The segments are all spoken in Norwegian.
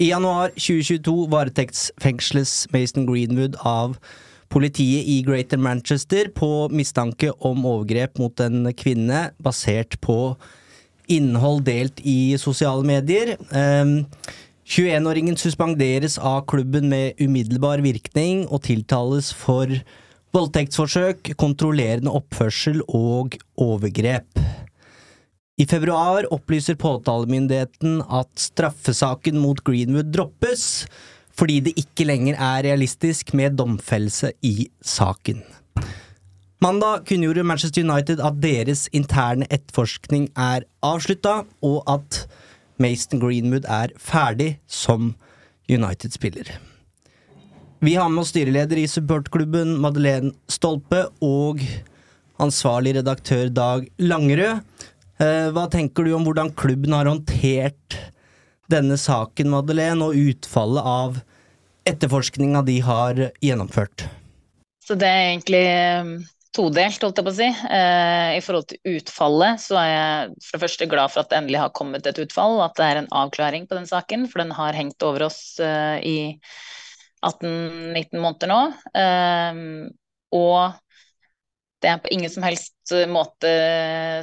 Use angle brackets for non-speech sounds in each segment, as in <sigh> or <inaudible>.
I januar 2022 varetektsfengsles Mason Greenwood av politiet i Greater Manchester på mistanke om overgrep mot en kvinne basert på innhold delt i sosiale medier. Ehm, 21-åringen suspenderes av klubben med umiddelbar virkning og tiltales for voldtektsforsøk, kontrollerende oppførsel og overgrep. I februar opplyser påtalemyndigheten at straffesaken mot Greenwood droppes fordi det ikke lenger er realistisk med domfellelse i saken. Mandag kunngjorde Manchester United at deres interne etterforskning er avslutta, og at Mason Greenwood er ferdig som United-spiller. Vi har med oss styreleder i supportklubben Madeleine Stolpe og ansvarlig redaktør Dag Langerød. Eh, Hva tenker du om hvordan klubben har håndtert denne saken, Madeleine, og utfallet av etterforskninga de har gjennomført? Så det er egentlig eh, todelt, holdt jeg på å si. Eh, I forhold til utfallet så er jeg for det første glad for at det endelig har kommet et utfall, at det er en avklaring på den saken, for den har hengt over oss i 18-19 måneder nå. Og det er på ingen som helst måte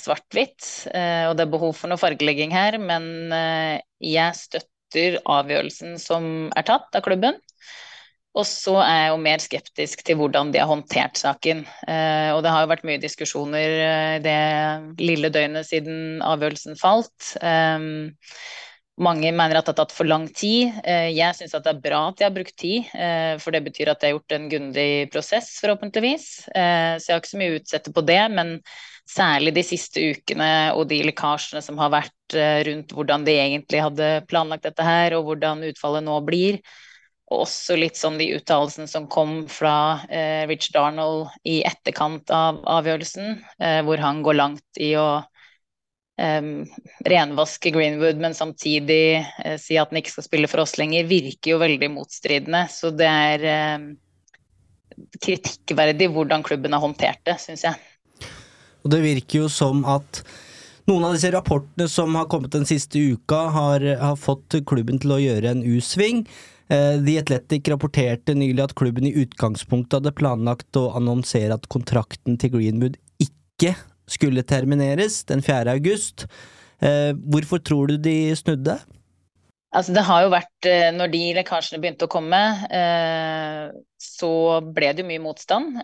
svart-hvitt, eh, og det er behov for noe fargelegging her, men eh, jeg støtter avgjørelsen som er tatt av klubben. Og så er jeg jo mer skeptisk til hvordan de har håndtert saken. Eh, og det har jo vært mye diskusjoner eh, det lille døgnet siden avgjørelsen falt. Mange mener at det har tatt for lang tid. Eh, jeg syns det er bra at jeg har brukt tid, eh, for det betyr at jeg har gjort en grundig prosess, forhåpentligvis. Eh, så jeg har ikke så mye å utsette på det, men særlig de siste ukene og de lekkasjene som har vært rundt hvordan de egentlig hadde planlagt dette her, og hvordan utfallet nå blir. Og også litt sånn de uttalelsene som kom fra Rich Darnold i etterkant av avgjørelsen, hvor han går langt i å eh, renvaske Greenwood, men samtidig uh, si at han ikke skal spille for oss lenger, virker jo veldig motstridende. Så det er um, kritikkverdig hvordan klubben har håndtert det, syns jeg. Og det virker jo som at noen av disse rapportene som har kommet den siste uka, har, har fått klubben til å gjøre en U-sving. Eh, The Athletic rapporterte nylig at klubben i utgangspunktet hadde planlagt å annonsere at kontrakten til Greenwood ikke skulle termineres den 4. august. Eh, Hvorfor tror du de snudde? Altså, det har jo vært, eh, når de lekkasjene begynte å komme, eh, så ble det jo mye motstand.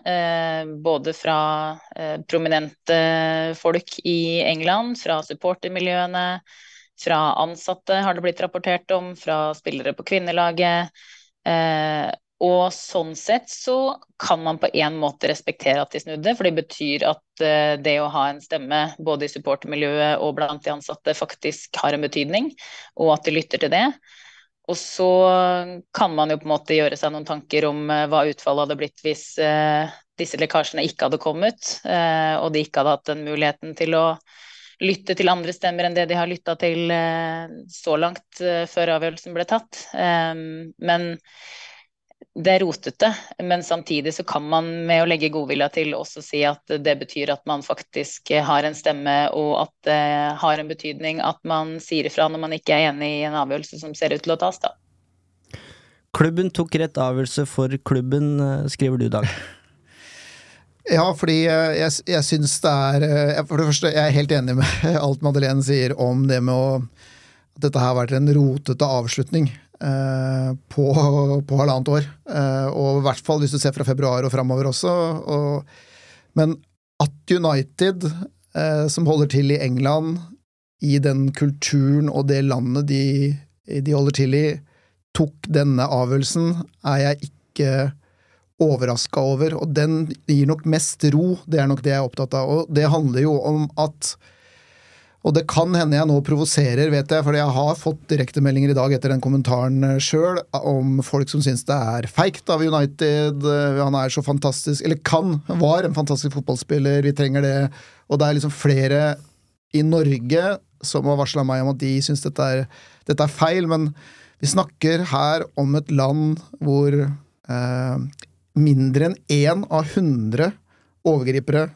Både fra prominente folk i England, fra supportermiljøene, fra ansatte har det blitt rapportert om, fra spillere på kvinnelaget. Eh, og sånn sett så kan man på en måte respektere at de snudde, for det betyr at eh, det å ha en stemme både i supportermiljøet og blant de ansatte faktisk har en betydning, og at de lytter til det. Og så kan man jo på en måte gjøre seg noen tanker om eh, hva utfallet hadde blitt hvis eh, disse lekkasjene ikke hadde kommet, og de ikke hadde hatt den muligheten til å lytte til andre stemmer enn det de har lytta til så langt før avgjørelsen ble tatt. Eh, men det er rotete, men samtidig så kan man med å legge godvilja til også si at det betyr at man faktisk har en stemme, og at det har en betydning at man sier ifra når man ikke er enig i en avgjørelse som ser ut til å tas, da. Klubben tok rett avgjørelse for klubben, eh, skriver du, Dag. <laughs> Ja, fordi eh, jeg, jeg syns det er eh, For det første, jeg er helt enig med <laughs> alt Madeleine sier om det med å At dette har vært en rotete avslutning på, på halvannet år. Eh, og i hvert fall hvis du ser fra februar og framover også. Og, men at United, eh, som holder til i England, i den kulturen og det landet de, de holder til i, tok denne avgjørelsen, er jeg ikke overraska over, og den gir nok mest ro. Det er nok det jeg er opptatt av. Og det handler jo om at og det kan hende jeg nå provoserer, vet jeg, for jeg har fått direktemeldinger i dag etter den kommentaren sjøl om folk som syns det er feigt av United. Han er så fantastisk Eller kan, var en fantastisk fotballspiller, vi trenger det. Og det er liksom flere i Norge som har varsla meg om at de syns dette, dette, er feil, men vi snakker her om et land hvor eh, mindre enn én av 100 overgripere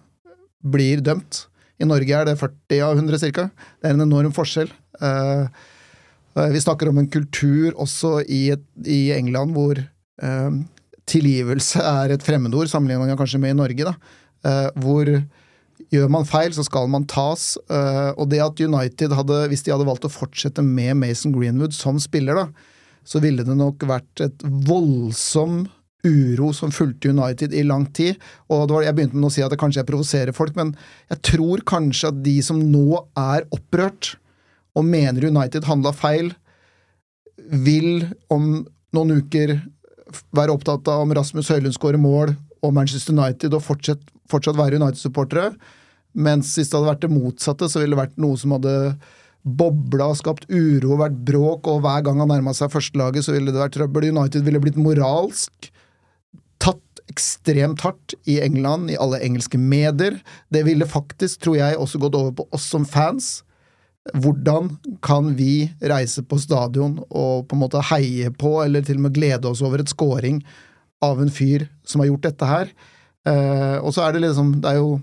blir dømt. I Norge er det 40 av 100 ca. Det er en enorm forskjell. Uh, vi snakker om en kultur også i, i England hvor uh, tilgivelse er et fremmedord, sammenlignet kanskje med i Norge. Uh, hvor gjør man feil, så skal man tas. og det at United hadde, hvis de hadde valgt å fortsette med Mason Greenwood som spiller, da, så ville det nok vært et voldsom uro som fulgte United i lang tid. Og var, Jeg begynte med å si at det kanskje jeg provoserer folk, men jeg tror kanskje at de som nå er opprørt og mener United handla feil, vil om noen uker være opptatt av om Rasmus Høylund skårer mål og Manchester United og fortsatt, fortsatt være United-supportere. Mens hvis det hadde vært det motsatte, så ville det vært noe som hadde bobla og skapt uro, vært bråk, og hver gang han nærma seg førstelaget, så ville det vært trøbbel. United ville blitt moralsk tatt ekstremt hardt i England, i alle engelske medier. Det ville faktisk, tror jeg, også gått over på oss som fans. Hvordan kan vi reise på stadion og på en måte heie på, eller til og med glede oss over et scoring av en fyr som har gjort dette her? Eh, og så er det liksom Det er jo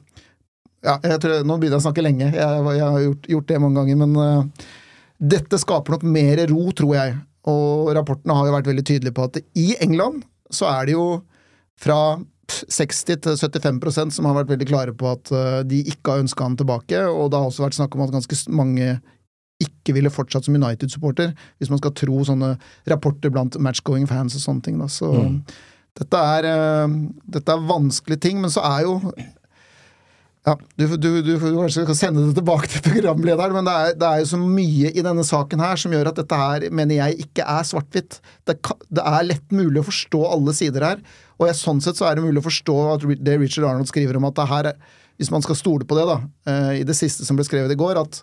ja, jeg tror, Nå begynner jeg å snakke lenge, jeg, jeg har gjort, gjort, det mange ganger, men uh, dette skaper nok mer ro, tror jeg. Og rapportene har jo vært veldig tydelige på at i England så er det jo fra 60 til 75% som har vært veldig klare på at eh, de ikke har ønska han tilbake, og det har også vært snakk om at ganske mange ikke ville fortsatt som United-supporter, hvis man skal tro sånne rapporter blant matchgoing fans og sånne ting. Da. Så mm. dette, er, uh, dette er vanskelige ting, men så er jo ja, du, du, du, du kanskje skal sende det tilbake til programlederen, men det er, det er, jo så mye i denne saken her som gjør at dette her, mener jeg, ikke er svart-hvitt. Det, det, er lett mulig å forstå alle sider her. Og jeg, sånn sett så er det mulig å forstå at det Richard Arnold skriver om at det her, hvis man skal stole på det, da, eh, i det siste som ble skrevet i går, at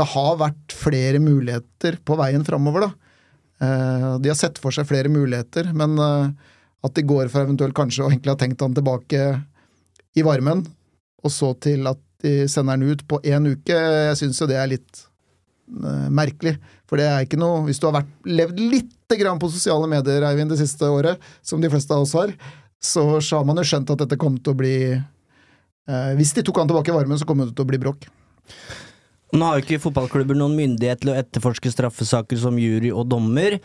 det har vært flere muligheter på veien framover, da. Eh, de har sett for seg flere muligheter, men eh, at de går for eventuelt kanskje å egentlig ha tenkt han tilbake i varmen og så til at de sender den ut på én uke, jeg syns jo det er litt uh, merkelig. For det er ikke noe Hvis du har vært, levd lite grann på sosiale medier, Eivind, det siste året, som de fleste av oss har, så, så har man jo skjønt at dette kom til å bli uh, Hvis de tok han tilbake i varmen, så kom det til å bli bråk. Nå har jo ikke fotballklubber noen myndighet til å etterforske straffesaker som jury og dommer.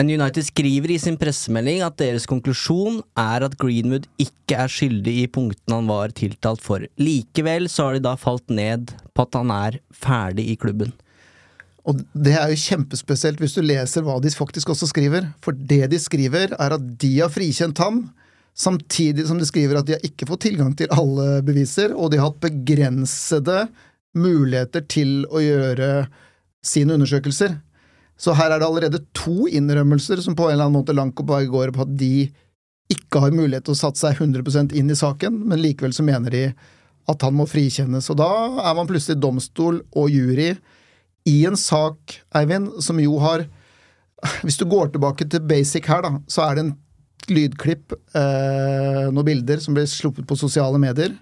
Men United skriver i sin pressemelding at deres konklusjon er at Greenwood ikke er skyldig i punktene han var tiltalt for. Likevel så har de da falt ned på at han er ferdig i klubben. Og det er jo kjempespesielt hvis du leser hva de faktisk også skriver. For det de skriver, er at de har frikjent ham, samtidig som de skriver at de har ikke fått tilgang til alle beviser, og de har hatt begrensede muligheter til å gjøre sine undersøkelser. Så her er det allerede to innrømmelser som på en eller annen måte langt på vei går på at de ikke har mulighet til å satse seg 100% inn i saken, men likevel så mener de at han må frikjennes. Og da er man plutselig domstol og jury i en sak, Eivind, som jo har Hvis du går tilbake til basic her, da, så er det en lydklipp, eh, noen bilder, som blir sluppet på sosiale medier.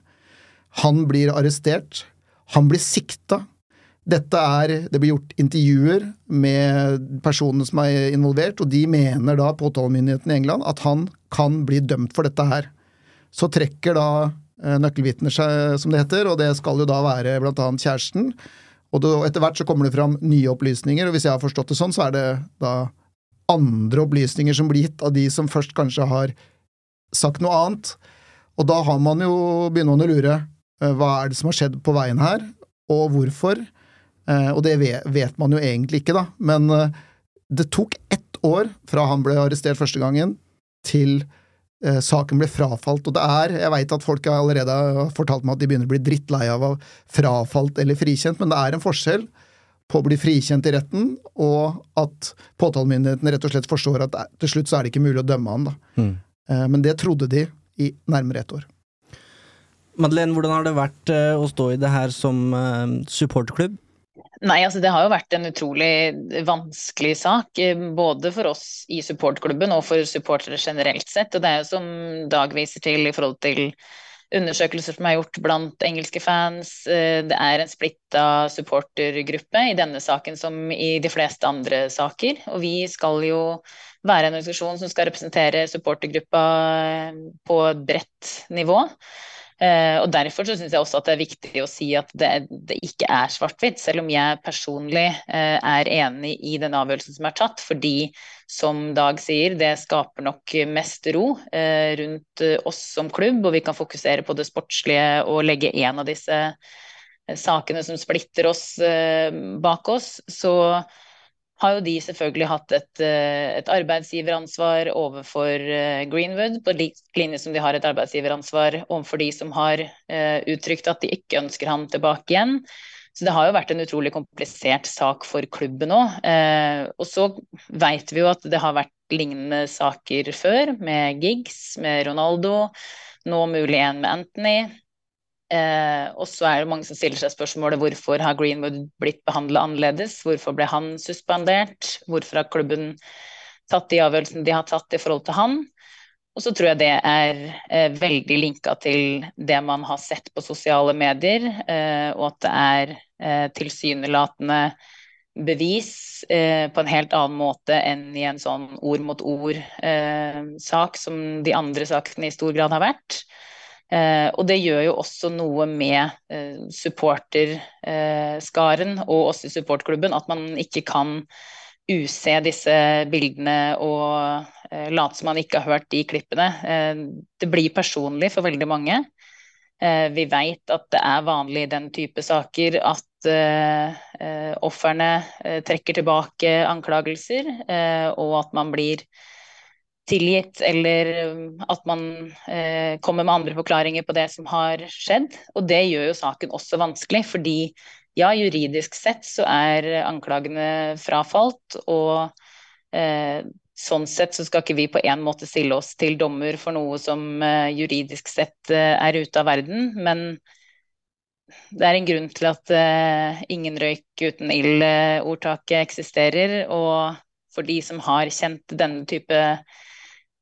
Han blir arrestert. Han blir sikta dette er, Det blir gjort intervjuer med personene som er involvert, og de mener da, påtalemyndigheten i England, at han kan bli dømt for dette her. Så trekker da eh, nøkkelvitner seg, som det heter, og det skal jo da være annet kjæresten. Og etter hvert så kommer det fram nye opplysninger, og hvis jeg har forstått det sånn, så er det da andre opplysninger som blir gitt av de som først kanskje har sagt noe annet. Og da har man jo, man å lure. eh, Hva er det som har skjedd på veien her, og hvorfor? Eh, Og det vet, man jo egentlig ikke, da. Men eh, det tok ett år fra han ble arrestert første gangen, til eh, saken ble frafalt. Og det er, jeg veit at folk har allerede har fortalt meg at de begynner å bli drittlei av å frafalt eller frikjent, men det er en forskjell på å bli frikjent i retten, og at påtalemyndigheten rett og slett forstår at til slutt så er det ikke mulig å dømme han. da. Mm. Men det trodde de i nærmere ett år. Madeleine, hvordan har det vært å stå i det her som supportklubb? supporterklubb? Nei, altså det har jo vært en utrolig vanskelig sak, eh, både for oss i supportklubben og for supportere generelt sett. Og det er jo som Dag viser til i forhold til undersøkelser som er gjort blant engelske fans. eh, Det er en splitta supportergruppe i denne saken som i de fleste andre saker. Og vi skal jo være en organisasjon som skal representere supportergruppa eh, på et bredt nivå. Eh, og Derfor så syns jeg også at det er viktig å si at det, det ikke er svart-hvitt, selv om jeg personlig eh, er enig i den avgjørelsen som er tatt. Fordi, som Dag sier, det skaper nok mest ro eh, rundt oss som klubb, og vi kan fokusere på det sportslige og legge en av disse sakene som splitter oss, bak oss. Så har jo de selvfølgelig hatt et, eh, et arbeidsgiveransvar overfor eh, Greenwood, på lik linje som de har et arbeidsgiveransvar overfor de som har uh, uttrykt at de ikke ønsker ham tilbake igjen. Så det har jo vært en utrolig komplisert sak for klubben òg. Eh, og så vet vi jo at det har vært lignende saker før, med Giggs, med Ronaldo, nå mulig en med Anthony. Eh, og så er det mange som stiller seg spørsmålet hvorfor har Greenwood blitt behandla annerledes? Hvorfor ble han suspendert? Hvorfor har klubben tatt de avgjørelsene de har tatt i forhold til han? Og så tror jeg det er eh, veldig linka til det man har sett på sosiale medier, eh, og at det er eh, tilsynelatende bevis eh, på en helt annen måte enn i en sånn ord mot ord-sak som de andre sakene i stor grad har vært. Eh, og det gjør jo også noe med eh, supporterskaren og oss i supportklubben, at man ikke kan use disse bildene og eh, late som man ikke har hørt de klippene. Eh, det blir personlig for veldig mange. Eh, vi vet at det er vanlig i den type saker at eh, eh, ofrene eh, trekker tilbake anklagelser, eh, og at man blir tilgitt, eller um, at man eh, kommer med andre forklaringer på det som har skjedd. Og det gjør jo saken også vanskelig, fordi ja, juridisk sett så er anklagene frafalt, og eh, sånn sett så skal ikke vi på en måte stille oss til dommer for noe som eh, juridisk sett eh, er ute av verden, men det er en grunn til at eh, ingen røyk uten ild-ordtaket eksisterer, og for de som har kjent denne type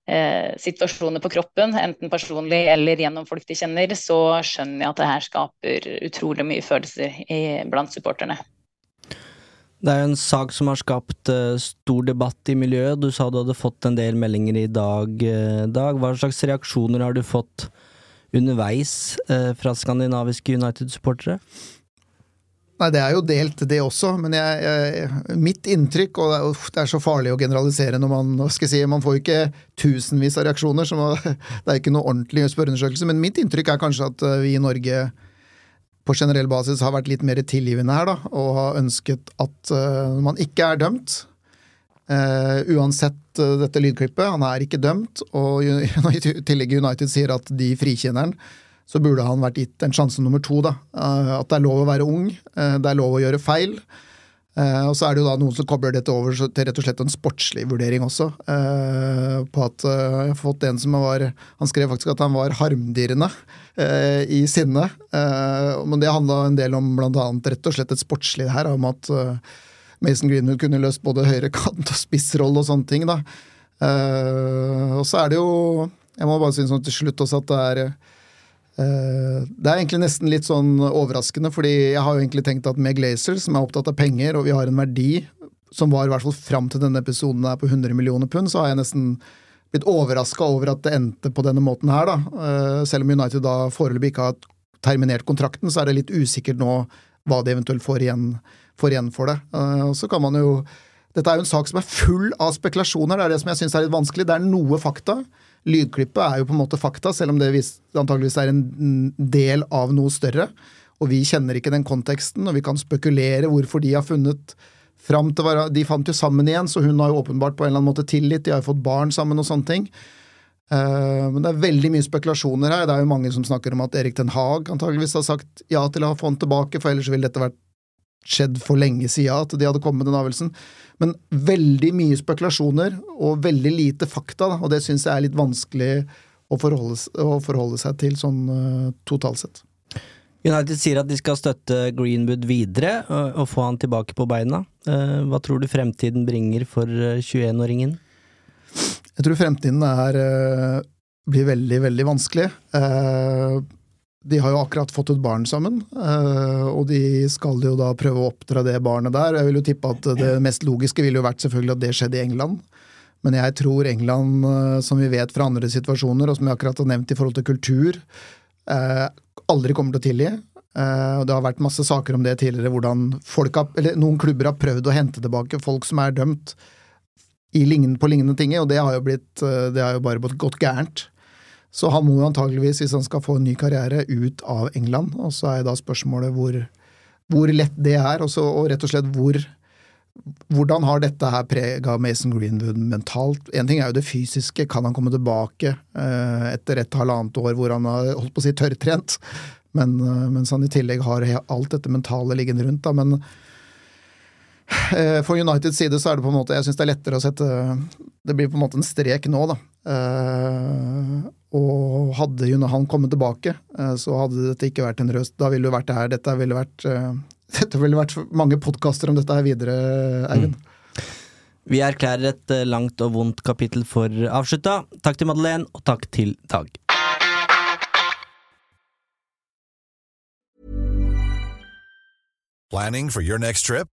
eh, situasjoner på kroppen, enten personlig eller gjennom folk de kjenner, så skjønner jeg at det her skaper utrolig mye følelser i, blant supporterne. Det er jo en sak som har skapt eh, stor debatt i miljøet. Du sa du hadde fått en del meldinger i dag, eh, Dag. Hva slags reaksjoner har du fått underveis eh, fra skandinaviske United-supportere? Nei, det er jo delt, det også, men jeg, jeg, mitt inntrykk Og det er, uff, det er så farlig å generalisere når man skal si, Man får ikke tusenvis av reaksjoner, så man, <laughs> det er ikke noe ordentlig spørreundersøkelse. Men mitt inntrykk er kanskje at eh, vi i Norge på generell basis har vært litt mer tilgivende her, da, og har ønsket at uh, man ikke er dømt. Uh, uansett uh, dette lydklippet, han er ikke dømt, og <laughs> i tillegg United sier at de frikjenner han, så burde han vært gitt en sjanse nummer to. da. Uh, at det er lov å være ung, uh, det er lov å gjøre feil. Uh, og så er det jo da noen som kobler dette over til rett og slett en sportslig vurdering også. På at Jeg har fått en som var Han skrev faktisk at han var harmdirrende i sinne. men det handla en del om blant annet rett og slett et sportslig her, om at Mason Greenwood kunne løst både høyre kant og spissrolle og sånne ting. da. og så er det jo Jeg må bare si sånn til slutt også at det er Eh, det er egentlig nesten litt sånn overraskende, fordi jeg har jo egentlig tenkt at med Glazer, som er opptatt av penger, og vi har en verdi som var i hvert fall fram til denne episoden er på 100 millioner pund, så har jeg nesten blitt overraska over at det endte på denne måten her, da. Eh, selv om United da foreløpig ikke har terminert kontrakten, så er det litt usikkert nå hva de eventuelt får igjen, får igjen for det. Eh, og så kan man jo dette er jo en sak som er full av spekulasjoner. Det er det som jeg syns er litt vanskelig. Det er noe fakta. Lydklippet er jo på en måte fakta, selv om det antageligvis er en del av noe større. Og vi kjenner ikke den konteksten, og vi kan spekulere hvorfor de har funnet fram til hverandre. De fant jo sammen igjen, så hun har jo åpenbart på en eller annen måte tillit. De har jo fått barn sammen og sånne ting. Uh, men det er veldig mye spekulasjoner her. Det er jo mange som snakker om at Erik Den Haag antageligvis har sagt ja til å få han tilbake, for ellers ville dette vært skjedd for lenge siden at de hadde kommet med den avgjørelsen. Men veldig mye spekulasjoner og veldig lite fakta, og det syns jeg er litt vanskelig å forholde, å forholde seg til sånn uh, totalt sett. United sier at de skal støtte Greenwood videre og, og få han tilbake på beina. Uh, hva tror du fremtiden bringer for 21-åringen? Jeg tror fremtiden er, uh, blir veldig, veldig vanskelig. Uh, de har jo akkurat fått et barn sammen, eh, og de skal jo da prøve å oppdra det barnet der. Jeg vil jo tippe at det mest logiske ville jo vært selvfølgelig at det skjedde i England. Men jeg tror England, eh, som vi vet fra andre situasjoner, og som jeg akkurat har nevnt i forhold til kultur, eh, aldri kommer til å tilgi. Det har vært masse saker om det tidligere, hvordan har, noen klubber har prøvd å hente tilbake folk som er dømt på lignende ting, og det har jo, blitt, det har jo bare gått gærent. Så han må antageligvis, hvis han skal få en ny karriere, ut av England. Og så er da spørsmålet hvor, hvor lett det er, og, så, og rett og slett hvor hvordan har dette her prega Mason Greenwood mentalt? En ting er jo det fysiske, kan han komme tilbake eh, etter et halvannet år hvor han har holdt på å si tørrtrent, men, eh, mens han i tillegg har alt dette mentale liggende rundt. Da. Men eh, for Uniteds side så er det på en måte Jeg syns det er lettere å sette Det blir på en måte en strek nå, da. Eh, og hadde han kommet tilbake, eh, så hadde dette ikke vært en røst. Da ville det vært det her. Dette ville vært, eh, <laughs> dette ville vært mange podkaster om dette her videre, Eivind. Mm. Vi erklærer et langt og vondt kapittel for avslutta. Takk til Madeleine, og takk til Dag. Planning for your next trip?